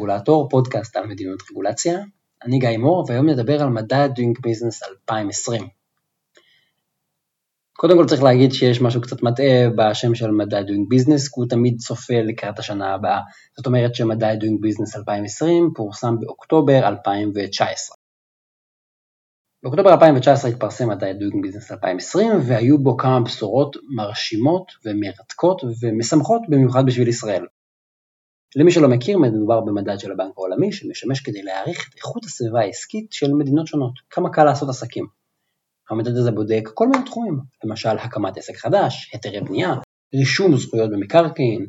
רגולטור, פודקאסט על מדיניות רגולציה. אני גיא מור, והיום נדבר על מדד Doing Business 2020. קודם כל צריך להגיד שיש משהו קצת מטעה בשם של מדד Doing Business, כי הוא תמיד צופה לקראת השנה הבאה. זאת אומרת שמדד Doing Business 2020 פורסם באוקטובר 2019. באוקטובר 2019 התפרסם מדד Doing Business 2020 והיו בו כמה בשורות מרשימות ומרתקות ומשמחות במיוחד בשביל ישראל. למי שלא מכיר, מדובר במדד של הבנק העולמי שמשמש כדי להעריך את איכות הסביבה העסקית של מדינות שונות, כמה קל לעשות עסקים. המדד הזה בודק כל מיני תחומים, למשל הקמת עסק חדש, היתרי בנייה, רישום זכויות במקרקעין,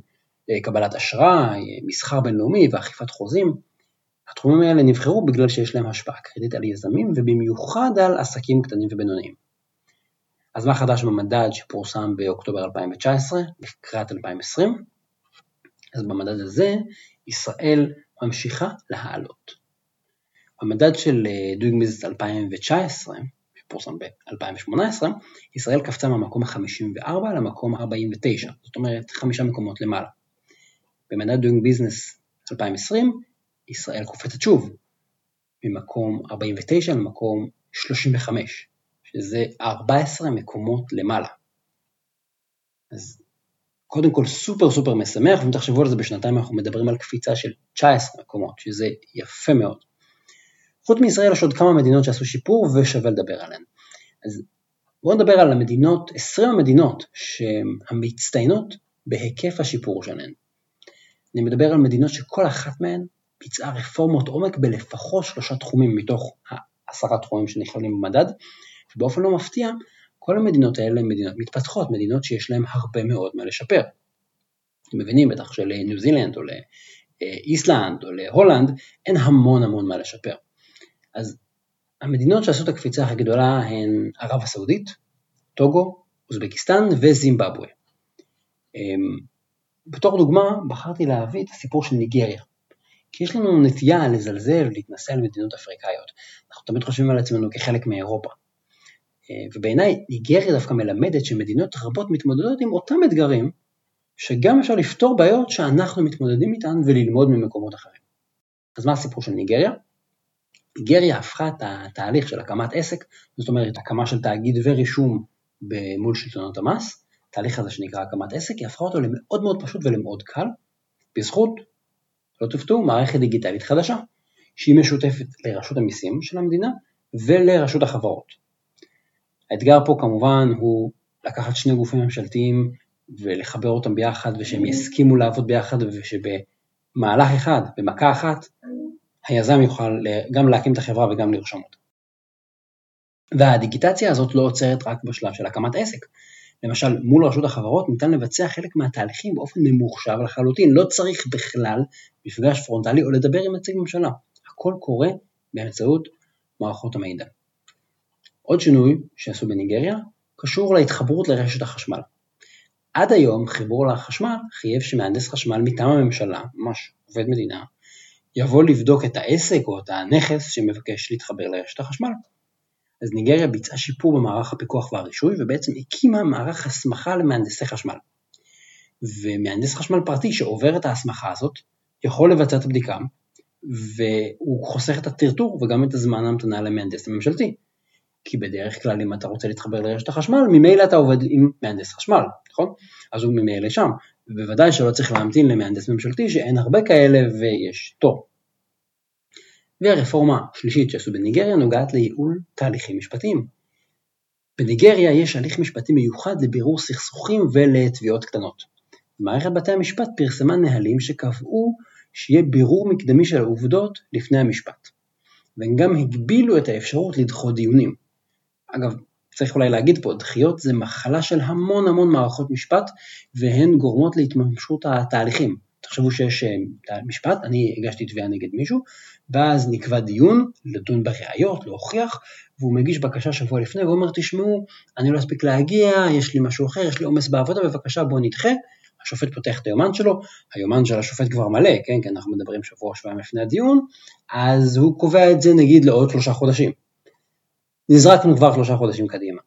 קבלת אשראי, מסחר בינלאומי ואכיפת חוזים. התחומים האלה נבחרו בגלל שיש להם השפעה קריטית על יזמים ובמיוחד על עסקים קטנים ובינוניים. אז מה חדש במדד שפורסם באוקטובר 2019 לקראת 2020? אז במדד הזה ישראל ממשיכה להעלות. במדד של Doing Business 2019, שפורסם ב-2018, ישראל קפצה מהמקום ה-54 למקום ה-49, זאת אומרת חמישה מקומות למעלה. במדד Doing Business 2020, ישראל קופצת שוב, ממקום 49 למקום 35, שזה 14 מקומות למעלה. אז קודם כל סופר סופר משמח, ואם תחשבו על זה בשנתיים אנחנו מדברים על קפיצה של 19 מקומות, שזה יפה מאוד. חוץ מישראל יש עוד כמה מדינות שעשו שיפור ושווה לדבר עליהן. אז בואו נדבר על המדינות, 20 המדינות המצטיינות בהיקף השיפור שלהן. אני מדבר על מדינות שכל אחת מהן ביצעה רפורמות עומק בלפחות שלושה תחומים מתוך העשרה תחומים שנכללים במדד, ובאופן לא מפתיע, כל המדינות האלה הן מדינות מתפתחות, מדינות שיש להן הרבה מאוד מה לשפר. אתם מבינים בטח שלניו זילנד או לאיסלנד או להולנד אין המון המון מה לשפר. אז המדינות שעשו את הקפיצה הכי גדולה הן ערב הסעודית, טוגו, אוזבקיסטן וזימבבואה. אמ, בתור דוגמה בחרתי להביא את הסיפור של ניגריה. כי יש לנו נטייה לזלזל ולהתנסה על מדינות אפריקאיות. אנחנו תמיד חושבים על עצמנו כחלק מאירופה. אה, ובעיניי ניגריה דווקא מלמדת שמדינות רבות מתמודדות עם אותם אתגרים, שגם אפשר לפתור בעיות שאנחנו מתמודדים איתן וללמוד ממקומות אחרים. אז מה הסיפור של ניגריה? ניגריה הפכה את התהליך של הקמת עסק, זאת אומרת הקמה של תאגיד ורישום מול שלטונות המס, התהליך הזה שנקרא הקמת עסק, היא הפכה אותו למאוד מאוד פשוט ולמאוד קל, בזכות, לא תופתעו, מערכת דיגיטלית חדשה, שהיא משותפת לרשות המיסים של המדינה ולרשות החברות. האתגר פה כמובן הוא לקחת שני גופים ממשלתיים ולחבר אותם ביחד ושהם יסכימו לעבוד ביחד ושבמהלך אחד, במכה אחת, היזם יוכל גם להקים את החברה וגם לרשום אותה. והדיגיטציה הזאת לא עוצרת רק בשלב של הקמת עסק. למשל, מול רשות החברות ניתן לבצע חלק מהתהליכים באופן ממוחשב לחלוטין, לא צריך בכלל מפגש פרונטלי או לדבר עם נציג ממשלה. הכל קורה באמצעות מערכות המידע. עוד שינוי שעשו בניגריה קשור להתחברות לרשת החשמל. עד היום חיבור לחשמל חייב שמהנדס חשמל מטעם הממשלה, ממש עובד מדינה, יבוא לבדוק את העסק או את הנכס שמבקש להתחבר לרשת החשמל. אז ניגריה ביצעה שיפור במערך הפיקוח והרישוי ובעצם הקימה מערך הסמכה למהנדסי חשמל. ומהנדס חשמל פרטי שעובר את ההסמכה הזאת יכול לבצע את הבדיקה והוא חוסך את הטרטור וגם את הזמן ההמתנה למהנדס הממשלתי. כי בדרך כלל אם אתה רוצה להתחבר לרשת החשמל, ממילא אתה עובד עם מהנדס חשמל, נכון? אז הוא ממילא שם, ובוודאי שלא צריך להמתין למהנדס ממשלתי שאין הרבה כאלה ויש תור. והרפורמה השלישית שעשו בניגריה נוגעת לייעול תהליכים משפטיים. בניגריה יש הליך משפטי מיוחד לבירור סכסוכים ולתביעות קטנות. מערכת בתי המשפט פרסמה נהלים שקבעו שיהיה בירור מקדמי של העובדות לפני המשפט. והם גם הגבילו את האפשרות לדחות דיונים. אגב, צריך אולי להגיד פה, דחיות זה מחלה של המון המון מערכות משפט, והן גורמות להתממשות התהליכים. תחשבו שיש אה, משפט, אני הגשתי תביעה נגד מישהו, ואז נקבע דיון, לדון בראיות, להוכיח, והוא מגיש בקשה שבוע לפני ואומר, תשמעו, אני לא אספיק להגיע, יש לי משהו אחר, יש לי עומס בעבודה, בבקשה בואו נדחה. השופט פותח את היומן שלו, היומן של השופט כבר מלא, כן, כי אנחנו מדברים שבוע שבועיים לפני הדיון, אז הוא קובע את זה נגיד לעוד שלושה חודשים. נזרקנו כבר שלושה חודשים קדימה.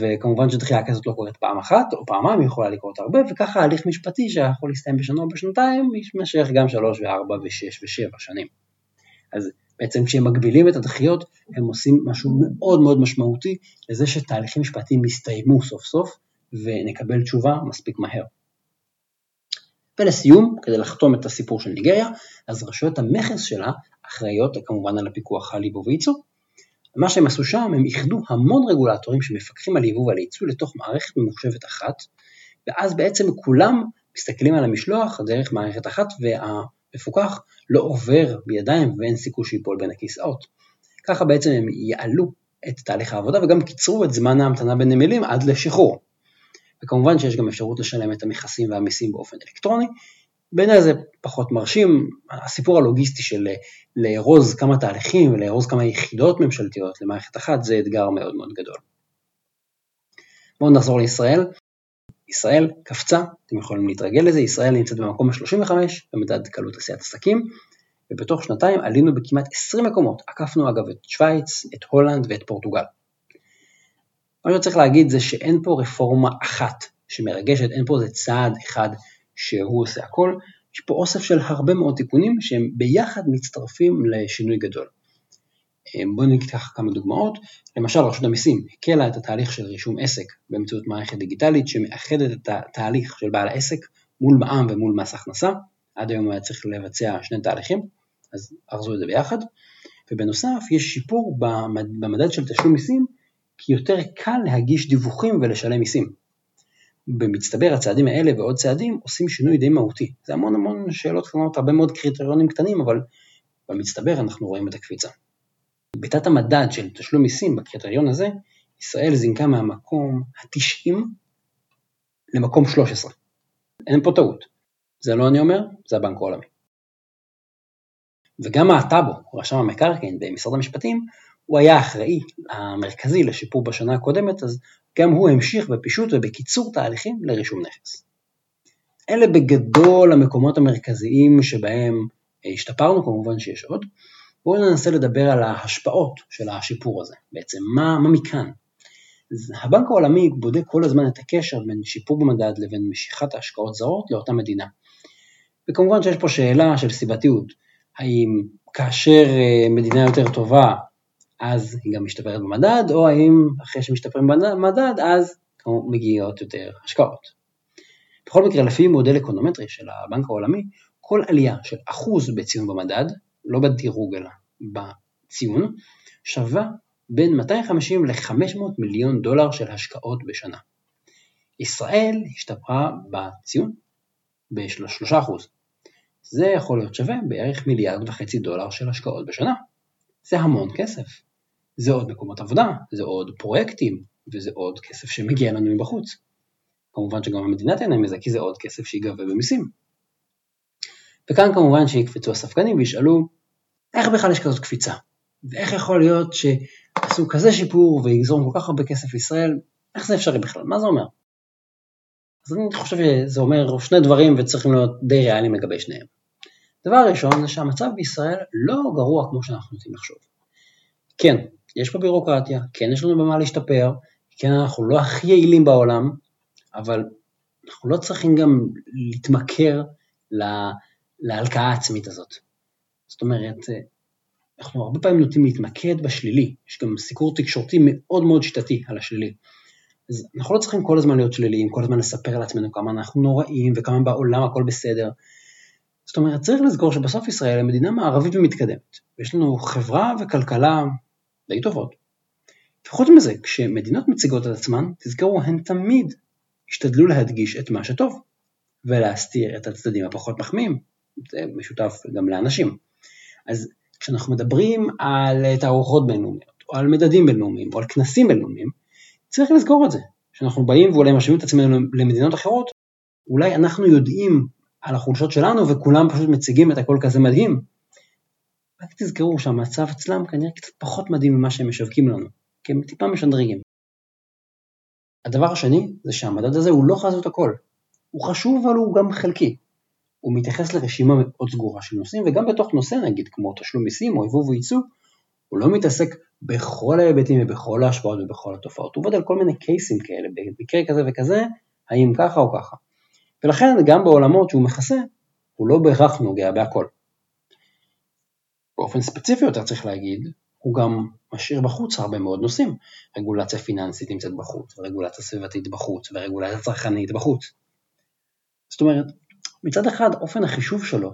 וכמובן שדחייה כזאת לא קורית פעם אחת או פעמיים, היא יכולה לקרות הרבה, וככה הליך משפטי שיכול להסתיים בשנה או בשנתיים, יימשך גם שלוש וארבע ושש ושבע שנים. אז בעצם כשהם מגבילים את הדחיות, הם עושים משהו מאוד מאוד משמעותי לזה שתהליכים משפטיים יסתיימו סוף סוף, ונקבל תשובה מספיק מהר. ולסיום, כדי לחתום את הסיפור של ניגריה, אז רשויות המכס שלה אחראיות כמובן על הפיקוח וייצוא. מה שהם עשו שם, הם איחדו המון רגולטורים שמפקחים על יבוא ועל ייצוא לתוך מערכת ממוחשבת אחת, ואז בעצם כולם מסתכלים על המשלוח דרך מערכת אחת, והמפוקח לא עובר בידיים ואין סיכוי שיפול בין הכיסאות. ככה בעצם הם יעלו את תהליך העבודה וגם קיצרו את זמן ההמתנה בנמלים עד לשחרור. וכמובן שיש גם אפשרות לשלם את המכסים והמיסים באופן אלקטרוני. בעיניי זה פחות מרשים, הסיפור הלוגיסטי של לארוז כמה תהליכים ולארוז כמה יחידות ממשלתיות למערכת אחת זה אתגר מאוד מאוד גדול. בואו נחזור לישראל. ישראל קפצה, אתם יכולים להתרגל לזה, ישראל נמצאת במקום ה-35 במדד קלות עשיית עסקים, ובתוך שנתיים עלינו בכמעט 20 מקומות, עקפנו אגב את שווייץ, את הולנד ואת פורטוגל. מה שצריך להגיד זה שאין פה רפורמה אחת שמרגשת, אין פה איזה צעד אחד שהוא עושה הכל, יש פה אוסף של הרבה מאוד תיקונים שהם ביחד מצטרפים לשינוי גדול. אמ, בואו ניקח כמה דוגמאות, למשל רשות המיסים הקלה את התהליך של רישום עסק באמצעות מערכת דיגיטלית שמאחדת את התהליך של בעל העסק מול מע"מ ומול מס הכנסה, עד היום היה צריך לבצע שני תהליכים, אז ארזו את זה ביחד, ובנוסף יש שיפור במדד של תשלום מיסים כי יותר קל להגיש דיווחים ולשלם מיסים. במצטבר הצעדים האלה ועוד צעדים עושים שינוי די מהותי. זה המון המון שאלות קטנות, הרבה מאוד קריטריונים קטנים, אבל במצטבר אנחנו רואים את הקפיצה. בתת המדד של תשלום מיסים בקריטריון הזה, ישראל זינקה מהמקום ה-90 למקום 13. אין פה טעות. זה לא אני אומר, זה הבנק העולמי. וגם הטאבו, רשם המקרקעין במשרד המשפטים, הוא היה האחראי המרכזי לשיפור בשנה הקודמת, אז גם הוא המשיך בפישוט ובקיצור תהליכים לרישום נכס. אלה בגדול המקומות המרכזיים שבהם אה, השתפרנו, כמובן שיש עוד. בואו ננסה לדבר על ההשפעות של השיפור הזה, בעצם מה, מה מכאן. הבנק העולמי בודק כל הזמן את הקשר בין שיפור במדד לבין משיכת השקעות זרות לאותה מדינה. וכמובן שיש פה שאלה של סיבתיות, האם כאשר אה, מדינה יותר טובה אז היא גם משתפרת במדד, או האם אחרי שמשתפרים במדד, אז מגיעות יותר השקעות. בכל מקרה, לפי מודל אקונומטרי של הבנק העולמי, כל עלייה של אחוז בציון במדד, לא בדירוג אלא בציון, שווה בין 250 ל-500 מיליון דולר של השקעות בשנה. ישראל השתפרה בציון ב-3%. זה יכול להיות שווה בערך מיליארד וחצי דולר של השקעות בשנה. זה המון כסף. זה עוד מקומות עבודה, זה עוד פרויקטים, וזה עוד כסף שמגיע לנו מבחוץ. כמובן שגם המדינה תהנה מזה, כי זה עוד כסף שיגבה במיסים. וכאן כמובן שיקפצו הספקנים וישאלו, איך בכלל יש כזאת קפיצה? ואיך יכול להיות שעשו כזה שיפור ויגזור כל כך הרבה כסף לישראל, איך זה אפשרי בכלל? מה זה אומר? אז אני חושב שזה אומר שני דברים וצריכים להיות די ריאליים לגבי שניהם. דבר ראשון זה שהמצב בישראל לא גרוע כמו שאנחנו רוצים לחשוב. כן, יש פה בירוקרטיה, כן יש לנו במה להשתפר, כן אנחנו לא הכי יעילים בעולם, אבל אנחנו לא צריכים גם להתמכר לה, להלקאה העצמית הזאת. זאת אומרת, אנחנו הרבה פעמים נוטים להתמקד בשלילי, יש גם סיקור תקשורתי מאוד מאוד שיטתי על השלילי. אז אנחנו לא צריכים כל הזמן להיות שליליים, כל הזמן לספר לעצמנו כמה אנחנו נוראים וכמה בעולם הכל בסדר. זאת אומרת, צריך לזכור שבסוף ישראל היא מדינה מערבית ומתקדמת, ויש לנו חברה וכלכלה די טובות. וחוץ מזה, כשמדינות מציגות את עצמן, תזכרו, הן תמיד השתדלו להדגיש את מה שטוב, ולהסתיר את הצדדים הפחות מחמיאים, זה משותף גם לאנשים. אז כשאנחנו מדברים על תערוכות בינלאומיות, או על מדדים בינלאומיים, או על כנסים בינלאומיים, צריך לזכור את זה. כשאנחנו באים ואולי משווים את עצמנו למדינות אחרות, אולי אנחנו יודעים על החולשות שלנו וכולם פשוט מציגים את הכל כזה מדהים. רק תזכרו שהמצב אצלם כנראה קצת פחות מדהים ממה שהם משווקים לנו, כי הם טיפה משדרגים. הדבר השני זה שהמדד הזה הוא לא חזות הכל. הוא חשוב אבל הוא גם חלקי. הוא מתייחס לרשימה מאוד סגורה של נושאים וגם בתוך נושא נגיד כמו תשלום מיסים או יבוא וייצוא, הוא לא מתעסק בכל ההיבטים ובכל ההשפעות ובכל התופעות, הוא עובד על כל מיני קייסים כאלה, במקרה כזה וכזה, האם ככה או ככה. ולכן גם בעולמות שהוא מכסה, הוא לא בהכרח נוגע בהכל. באופן ספציפי יותר צריך להגיד, הוא גם משאיר בחוץ הרבה מאוד נושאים. רגולציה פיננסית נמצאת בחוץ, ורגולציה סביבתית בחוץ, ורגולציה צרכנית בחוץ. זאת אומרת, מצד אחד אופן החישוב שלו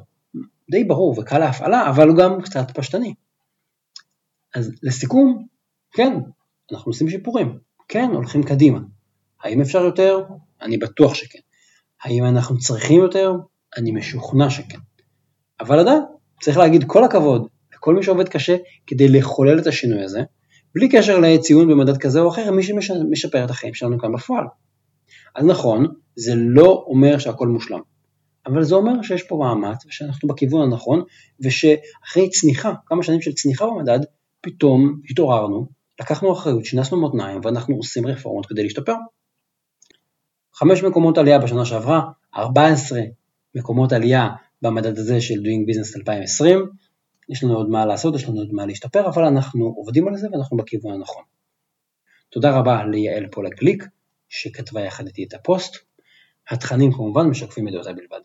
די ברור וקל להפעלה, אבל הוא גם קצת פשטני. אז לסיכום, כן, אנחנו עושים שיפורים, כן, הולכים קדימה. האם אפשר יותר? אני בטוח שכן. האם אנחנו צריכים יותר? אני משוכנע שכן. אבל עדיין, צריך להגיד כל הכבוד לכל מי שעובד קשה כדי לחולל את השינוי הזה, בלי קשר לציון במדד כזה או אחר, מי שמשפר את החיים שלנו כאן בפועל. אז נכון, זה לא אומר שהכל מושלם, אבל זה אומר שיש פה מאמץ ושאנחנו בכיוון הנכון, ושאחרי צניחה, כמה שנים של צניחה במדד, פתאום התעוררנו, לקחנו אחריות, שינסנו מותניים ואנחנו עושים רפורמות כדי להשתפר. חמש מקומות עלייה בשנה שעברה, 14 מקומות עלייה במדד הזה של Doing Business 2020, יש לנו עוד מה לעשות, יש לנו עוד מה להשתפר, אבל אנחנו עובדים על זה ואנחנו בכיוון הנכון. תודה רבה ליעל פולק גליק, שכתבה יחד איתי את הפוסט. התכנים כמובן משקפים את דעותיי בלבד.